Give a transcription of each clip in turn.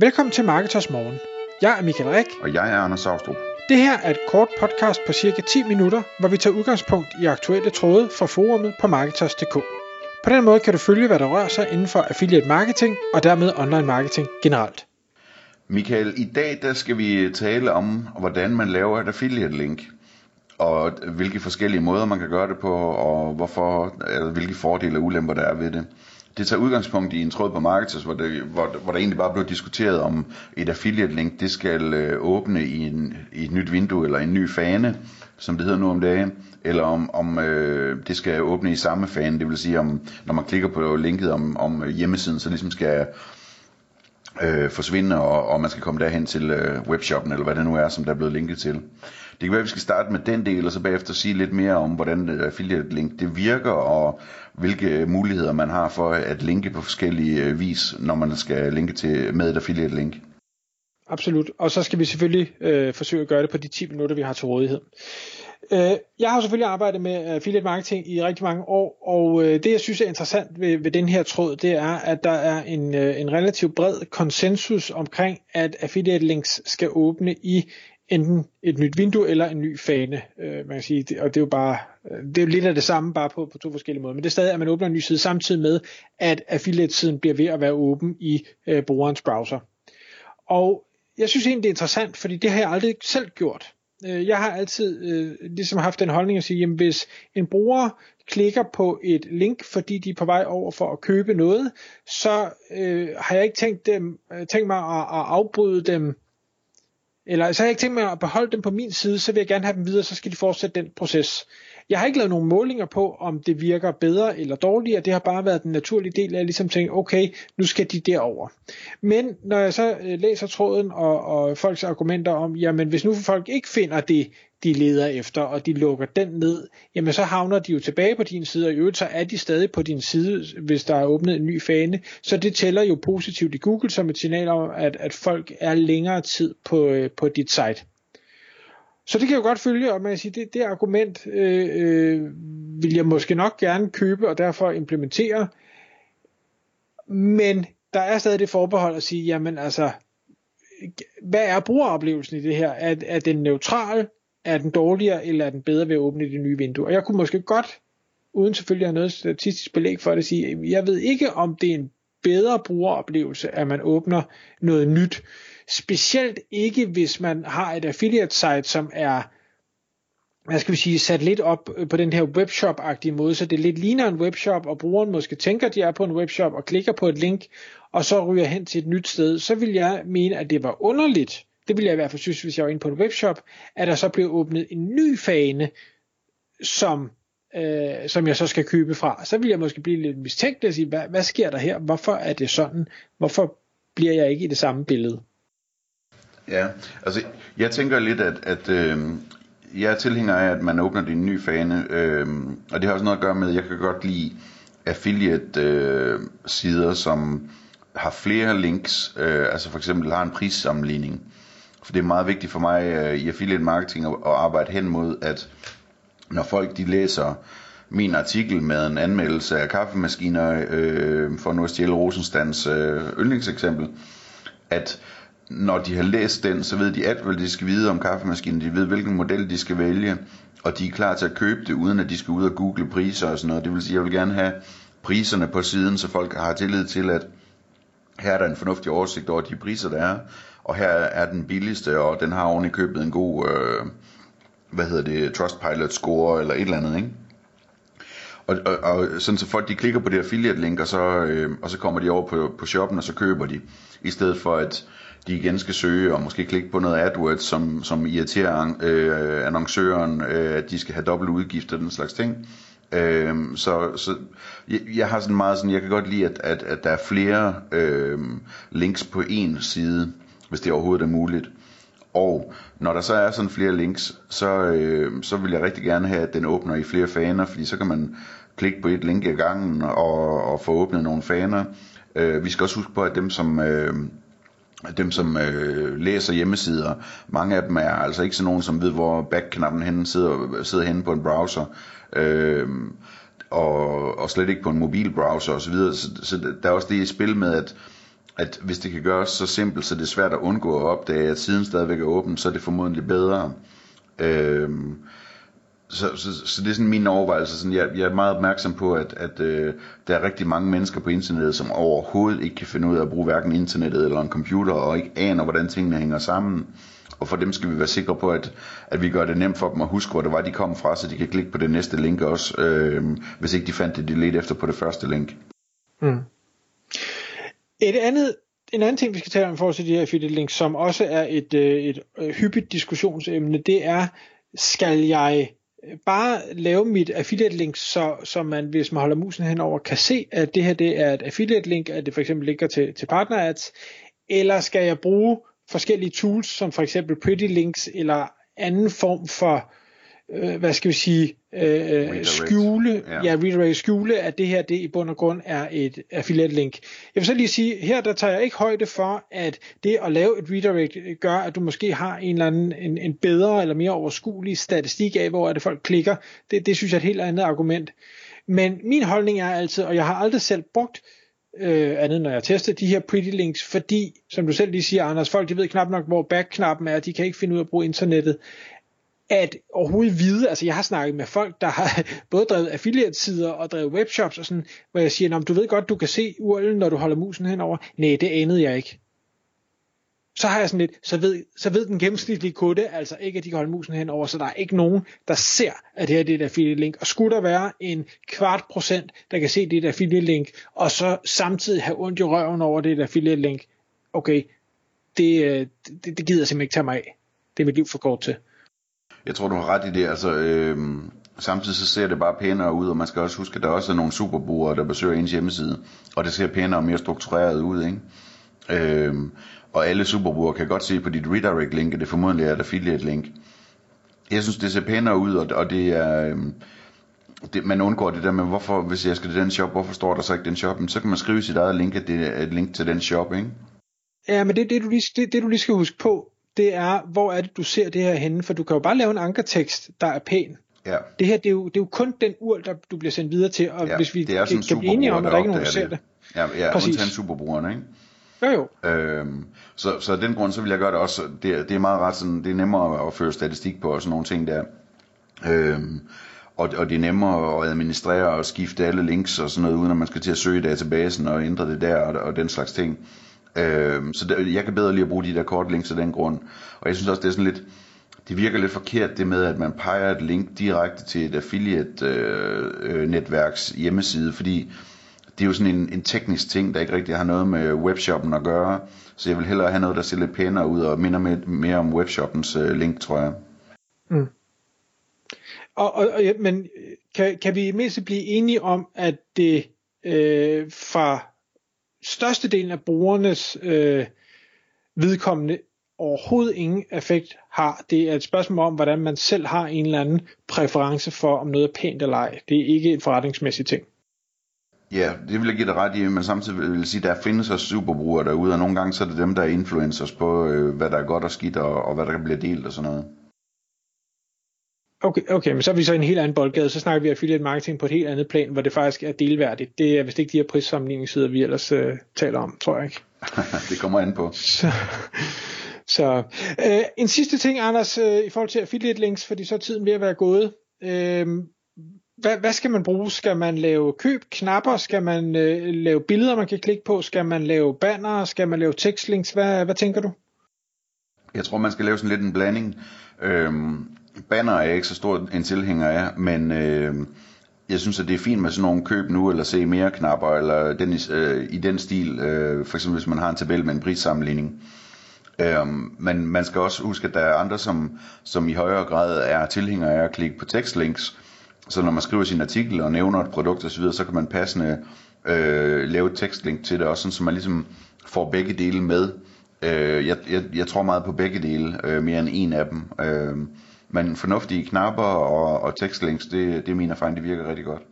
Velkommen til Marketers Morgen. Jeg er Michael Rik. Og jeg er Anders Saustrup. Det her er et kort podcast på cirka 10 minutter, hvor vi tager udgangspunkt i aktuelle tråde fra forumet på Marketers.dk. På den måde kan du følge, hvad der rører sig inden for affiliate marketing og dermed online marketing generelt. Michael, i dag der skal vi tale om, hvordan man laver et affiliate link og hvilke forskellige måder man kan gøre det på, og hvorfor, eller hvilke fordele og ulemper der er ved det. Det tager udgangspunkt i en tråd på Marketers, hvor, det, hvor, hvor der egentlig bare blev diskuteret om et affiliate link, det skal øh, åbne i, en, i et nyt vindue eller en ny fane, som det hedder nu om dagen, eller om, om øh, det skal åbne i samme fane, det vil sige, om når man klikker på linket om, om øh, hjemmesiden, så ligesom skal øh, forsvinde, og, og man skal komme derhen til øh, webshoppen, eller hvad det nu er, som der er blevet linket til. Det kan være, at vi skal starte med den del, og så bagefter sige lidt mere om, hvordan øh, affiliate link det virker, og hvilke øh, muligheder man har for at linke på forskellige øh, vis, når man skal linke til med et affiliate link. Absolut, og så skal vi selvfølgelig øh, forsøge at gøre det på de 10 minutter, vi har til rådighed. Øh, jeg har selvfølgelig arbejdet med øh, affiliate marketing i rigtig mange år, og øh, det jeg synes er interessant ved, ved den her tråd, det er, at der er en, øh, en relativt bred konsensus omkring, at affiliate links skal åbne i enten et nyt vindue eller en ny fane. Øh, man kan sige, det, og det er jo bare, øh, det er jo lidt af det samme, bare på, på to forskellige måder. Men det er stadig, at man åbner en ny side samtidig med, at affiliate-siden bliver ved at være åben i øh, brugerens browser. Og jeg synes egentlig, det er interessant, fordi det har jeg aldrig selv gjort. Øh, jeg har altid øh, ligesom haft den holdning at sige, jamen hvis en bruger klikker på et link, fordi de er på vej over for at købe noget, så øh, har jeg ikke tænkt, dem, øh, tænkt mig at, at afbryde dem eller så har jeg ikke tænkt mig at beholde dem på min side, så vil jeg gerne have dem videre, så skal de fortsætte den proces. Jeg har ikke lavet nogen målinger på, om det virker bedre eller dårligere. Det har bare været den naturlige del af at ligesom tænke, okay, nu skal de derover. Men når jeg så øh, læser tråden og, og folks argumenter om, jamen hvis nu folk ikke finder det, de leder efter, og de lukker den ned, jamen så havner de jo tilbage på din side, og i øvrigt så er de stadig på din side, hvis der er åbnet en ny fane. Så det tæller jo positivt i Google som et signal om, at, at folk er længere tid på, øh, på dit site. Så det kan jeg jo godt følge, og man kan sige, det, det argument øh, øh, vil jeg måske nok gerne købe, og derfor implementere. Men der er stadig det forbehold at sige, jamen altså, hvad er brugeroplevelsen i det her? Er, er den neutral? Er den dårligere, eller er den bedre ved at åbne det nye vindue? Og jeg kunne måske godt, uden selvfølgelig at have noget statistisk belæg for det, sige, jeg ved ikke, om det er en bedre brugeroplevelse, at man åbner noget nyt. Specielt ikke, hvis man har et affiliate site, som er hvad skal vi sige, sat lidt op øh, på den her webshop-agtige måde, så det lidt ligner en webshop, og brugeren måske tænker, at de er på en webshop, og klikker på et link, og så ryger hen til et nyt sted, så vil jeg mene, at det var underligt, det ville jeg i hvert fald synes, hvis jeg var inde på en webshop, at der så blev åbnet en ny fane, som, øh, som jeg så skal købe fra. Så vil jeg måske blive lidt mistænkt og sige, hvad, hvad sker der her? Hvorfor er det sådan? Hvorfor bliver jeg ikke i det samme billede? Ja, altså jeg tænker lidt, at, at øh, jeg er tilhænger af, at man åbner din nye fane, øh, og det har også noget at gøre med, at jeg kan godt lide affiliate øh, sider, som har flere links, øh, altså for eksempel har en prissammenligning. For det er meget vigtigt for mig øh, i affiliate marketing at, at arbejde hen mod, at når folk de læser min artikel med en anmeldelse af kaffemaskiner, øh, for nu at stjæle Rosenstands øh, yndlingseksempel, at når de har læst den, så ved de alt, hvad de skal vide om kaffemaskinen. De ved, hvilken model de skal vælge, og de er klar til at købe det, uden at de skal ud og google priser og sådan noget. Det vil sige, jeg vil gerne have priserne på siden, så folk har tillid til, at her er der en fornuftig oversigt over de priser, der er, og her er den billigste, og den har oven i købet en god, øh, hvad hedder det, Trustpilot score, eller et eller andet, ikke? Og, og, og sådan så folk de klikker på det affiliate link, og så, øh, og så kommer de over på, på shoppen, og så køber de, i stedet for at de igen skal søge og måske klikke på noget AdWords, som, som irriterer øh, annoncøren, øh, at de skal have dobbelt udgifter og den slags ting. Øh, så så jeg, jeg har sådan meget sådan, jeg kan godt lide, at, at, at der er flere øh, links på én side, hvis det overhovedet er muligt. Og når der så er sådan flere links, så, øh, så vil jeg rigtig gerne have, at den åbner i flere faner, fordi så kan man klikke på et link i gangen og, og få åbnet nogle faner. Øh, vi skal også huske på, at dem som... Øh, dem som øh, læser hjemmesider, mange af dem er altså ikke sådan nogen, som ved, hvor backknappen henne sidder, sidder henne på en browser, øh, og, og slet ikke på en mobilbrowser osv. Så, så der er også det i spil med, at at hvis det kan gøres så simpelt, så det er svært at undgå at opdage, at siden stadigvæk er åben, så er det formodentlig bedre. Øhm, så, så, så det er sådan min overvejelse. Sådan, jeg, jeg er meget opmærksom på, at, at øh, der er rigtig mange mennesker på internettet, som overhovedet ikke kan finde ud af at bruge hverken internettet eller en computer, og ikke aner, hvordan tingene hænger sammen. Og for dem skal vi være sikre på, at, at vi gør det nemt for dem at huske, hvor det var, de kom fra, så de kan klikke på det næste link også, øh, hvis ikke de fandt det, de ledte efter på det første link. Mm. Et andet en anden ting, vi skal tale om i forhold til de her affiliate links, som også er et, øh, et, et hyppigt diskussionsemne, det er, skal jeg øh, bare lave mit affiliate link, så, så man, hvis man holder musen henover, kan se, at det her det er et affiliate link, at det for eksempel ligger til, til partner ads, eller skal jeg bruge forskellige tools, som for eksempel Pretty Links, eller anden form for øh, hvad skal vi sige, øh, skjule, ja. ja, redirect, skjule, at det her, det i bund og grund er et affiliate link. Jeg vil så lige sige, her der tager jeg ikke højde for, at det at lave et redirect gør, at du måske har en eller anden, en, en bedre eller mere overskuelig statistik af, hvor er det folk klikker. Det, det synes jeg er et helt andet argument. Men min holdning er altid, og jeg har aldrig selv brugt øh, andet når jeg tester de her pretty links, fordi, som du selv lige siger, Anders, folk de ved knap nok, hvor back-knappen er, de kan ikke finde ud af at bruge internettet at overhovedet vide, altså jeg har snakket med folk, der har både drevet affiliate-sider og drevet webshops og sådan, hvor jeg siger, du ved godt, du kan se URL'en, når du holder musen henover. Nej, det anede jeg ikke. Så har jeg sådan lidt, så ved, så ved den gennemsnitlige kunde altså ikke, at de kan holde musen henover, så der er ikke nogen, der ser, at det her det er et affiliate link. Og skulle der være en kvart procent, der kan se, det er et affiliate link, og så samtidig have ondt i røven over det er et affiliate link, okay, det, øh, det, det gider jeg simpelthen ikke tage mig af. Det er mit liv for kort til. Jeg tror, du har ret i det. Altså, øh, samtidig så ser det bare pænere ud, og man skal også huske, at der også er nogle superbrugere, der besøger ens hjemmeside, og det ser pænere og mere struktureret ud, ikke? Øh, og alle superbrugere kan godt se på dit redirect link, at det formodentlig er et affiliate link. Jeg synes, det ser pænere ud, og, og det er... Øh, det, man undgår det der med, hvorfor, hvis jeg skal til den shop, hvorfor står der så ikke den shop? Men så kan man skrive sit eget link, at det er et link til den shop, ikke? Ja, men det, det, du lige, det, det du lige skal huske på, det er, hvor er det, du ser det her henne? For du kan jo bare lave en ankertekst, der er pæn. Ja. Det her, det er, jo, det er jo kun den ur, der du bliver sendt videre til, og ja, hvis vi det er kan, kan blive enige om, at der ikke er nogen, der ser det. Ja, ja Præcis. undtagen superbrugeren, ikke? Jo, jo. Øhm, så, så af den grund, så vil jeg gøre det også, det, det er meget ret sådan, det er nemmere at føre statistik på og sådan nogle ting der. Øhm, og, og det er nemmere at administrere og skifte alle links og sådan noget, uden at man skal til at søge i databasen og ændre det der og, og den slags ting. Øh, så der, jeg kan bedre lige at bruge de der kortlinks af den grund. Og jeg synes også, det er sådan lidt, det virker lidt forkert det med, at man peger et link direkte til et affiliate-netværks øh, øh hjemmeside, fordi det er jo sådan en, en teknisk ting, der ikke rigtig har noget med webshoppen at gøre. Så jeg vil hellere have noget, der ser lidt pænere ud og minder mere, mere om webshoppens øh, link, tror jeg. Mm. Og, og, og, men øh, kan, kan vi mest blive enige om, at det øh, fra størstedelen af brugernes øh, vedkommende overhovedet ingen effekt har. Det er et spørgsmål om, hvordan man selv har en eller anden præference for, om noget er pænt eller ej. Det er ikke en forretningsmæssig ting. Ja, det vil jeg give dig ret i, men samtidig vil jeg sige, at der findes også superbrugere derude, og nogle gange så er det dem, der er influencers på, øh, hvad der er godt og skidt, og, og hvad der bliver delt og sådan noget. Okay, okay, men så er vi så i en helt anden boldgade. Så snakker vi affiliate marketing på et helt andet plan, hvor det faktisk er delværdigt. Det er vist ikke de her prissammenligningssider, vi ellers øh, taler om, tror jeg ikke. det kommer an på. Så, så øh, en sidste ting, Anders, øh, i forhold til affiliate links, fordi så er tiden ved at være gået. Øh, hvad, hvad skal man bruge? Skal man lave køb, knapper? Skal man øh, lave billeder, man kan klikke på? Skal man lave banner? Skal man lave tekstlinks? Hvad, hvad tænker du? Jeg tror, man skal lave sådan lidt en blanding. Øhm, banner er jeg ikke så stor en tilhænger af, men øh, jeg synes, at det er fint med sådan nogle køb nu, eller se mere knapper, eller den, øh, i den stil, øh, for eksempel hvis man har en tabel med en prissammenligning. Øh, men man skal også huske, at der er andre, som, som i højere grad er tilhængere af at klikke på tekstlinks, så når man skriver sin artikel og nævner et produkt osv., så kan man passende øh, lave et tekstlink til det også, sådan, så man ligesom får begge dele med. Øh, jeg, jeg, jeg tror meget på begge dele, øh, mere end en af dem. Øh, men fornuftige knapper og, og tekstlinks, det, det mener min det virker rigtig godt.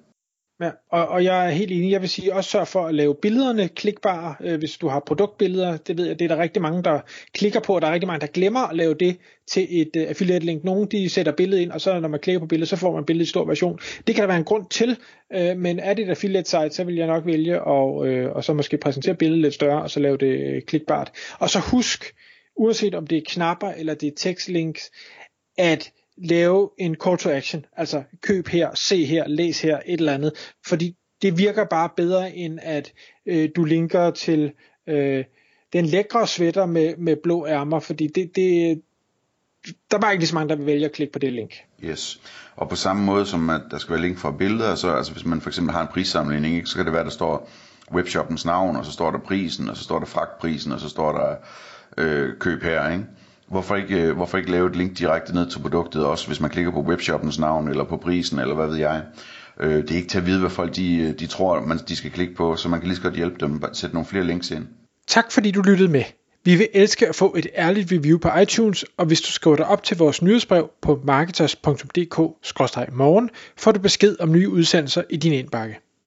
Ja, og, og jeg er helt enig. Jeg vil sige, også sørg for at lave billederne klikbare, øh, hvis du har produktbilleder. Det ved jeg, det er der rigtig mange, der klikker på, og der er rigtig mange, der glemmer at lave det til et øh, affiliate link. Nogle de sætter billedet ind, og så når man klikker på billedet, så får man billedet i stor version. Det kan der være en grund til, øh, men er det et affiliate site, så vil jeg nok vælge at, øh, og så måske præsentere billedet lidt større, og så lave det øh, klikbart. Og så husk, uanset om det er knapper eller det er tekstlinks, at lave en call to action, altså køb her, se her, læs her, et eller andet, fordi det virker bare bedre end at øh, du linker til øh, den lækre sweater med, med blå ærmer, fordi det, det, der er bare ikke lige så mange, der vil vælge at klikke på det link. Yes. Og på samme måde som at der skal være link for billeder, så altså hvis man for eksempel har en prissammenligning, ikke, så kan det være, der står webshoppens navn, og så står der prisen, og så står der fragtprisen, og så står der øh, køb her, ikke? Hvorfor ikke, øh, hvorfor ikke lave et link direkte ned til produktet også, hvis man klikker på webshoppens navn, eller på prisen, eller hvad ved jeg. Øh, det er ikke til at vide, hvad folk de, øh, de tror, man, de skal klikke på, så man kan lige så godt hjælpe dem at sætte nogle flere links ind. Tak fordi du lyttede med. Vi vil elske at få et ærligt review på iTunes, og hvis du skriver dig op til vores nyhedsbrev på marketers.dk-morgen, får du besked om nye udsendelser i din indbakke.